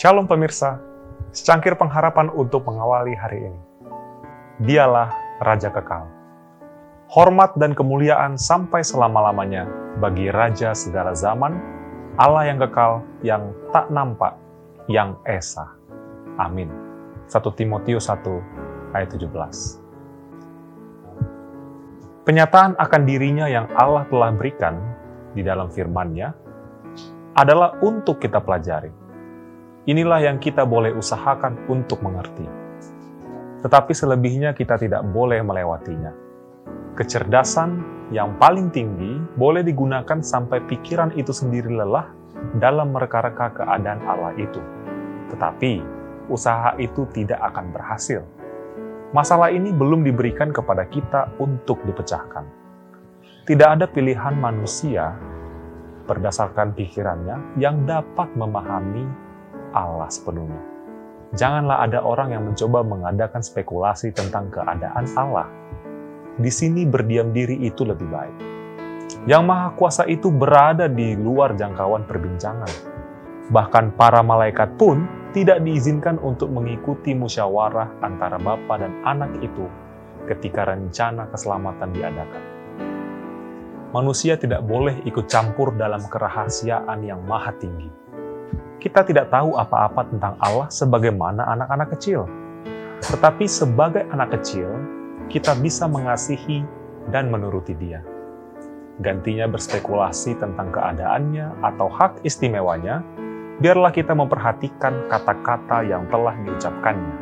Shalom pemirsa, secangkir pengharapan untuk mengawali hari ini. Dialah Raja Kekal. Hormat dan kemuliaan sampai selama-lamanya bagi Raja segala zaman, Allah yang kekal, yang tak nampak, yang esa. Amin. 1 Timotius 1 ayat 17. Penyataan akan dirinya yang Allah telah berikan di dalam firman-Nya adalah untuk kita pelajari. Inilah yang kita boleh usahakan untuk mengerti. Tetapi selebihnya kita tidak boleh melewatinya. Kecerdasan yang paling tinggi boleh digunakan sampai pikiran itu sendiri lelah dalam mereka-reka keadaan Allah itu. Tetapi usaha itu tidak akan berhasil. Masalah ini belum diberikan kepada kita untuk dipecahkan. Tidak ada pilihan manusia berdasarkan pikirannya yang dapat memahami Allah sepenuhnya. Janganlah ada orang yang mencoba mengadakan spekulasi tentang keadaan Allah. Di sini berdiam diri itu lebih baik. Yang Maha Kuasa itu berada di luar jangkauan perbincangan. Bahkan para malaikat pun tidak diizinkan untuk mengikuti musyawarah antara Bapa dan anak itu ketika rencana keselamatan diadakan. Manusia tidak boleh ikut campur dalam kerahasiaan yang maha tinggi kita tidak tahu apa-apa tentang Allah sebagaimana anak-anak kecil. Tetapi sebagai anak kecil, kita bisa mengasihi dan menuruti dia. Gantinya berspekulasi tentang keadaannya atau hak istimewanya, biarlah kita memperhatikan kata-kata yang telah diucapkannya.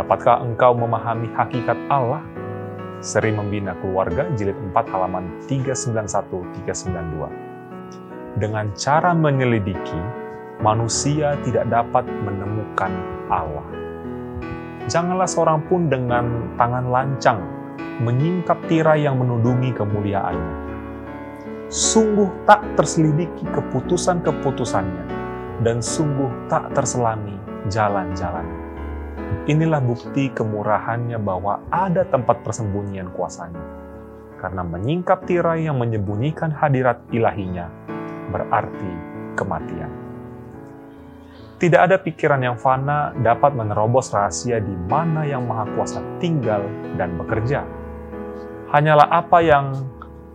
Dapatkah engkau memahami hakikat Allah? Seri Membina Keluarga, Jilid 4 halaman 391-392. Dengan cara menyelidiki, manusia tidak dapat menemukan Allah. Janganlah seorang pun dengan tangan lancang menyingkap tirai yang menudungi kemuliaannya. Sungguh tak terselidiki keputusan-keputusannya, dan sungguh tak terselami jalan-jalannya. Inilah bukti kemurahannya bahwa ada tempat persembunyian kuasanya. Karena menyingkap tirai yang menyembunyikan hadirat ilahinya, berarti kematian. Tidak ada pikiran yang fana dapat menerobos rahasia di mana yang Maha Kuasa tinggal dan bekerja. Hanyalah apa yang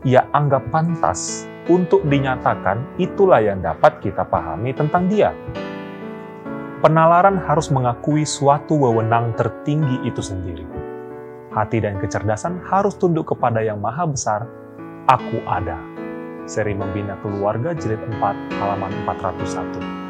ia anggap pantas untuk dinyatakan, itulah yang dapat kita pahami tentang Dia. Penalaran harus mengakui suatu wewenang tertinggi itu sendiri. Hati dan kecerdasan harus tunduk kepada yang Maha Besar. Aku ada. Seri Membina Keluarga Jilid 4 halaman 401.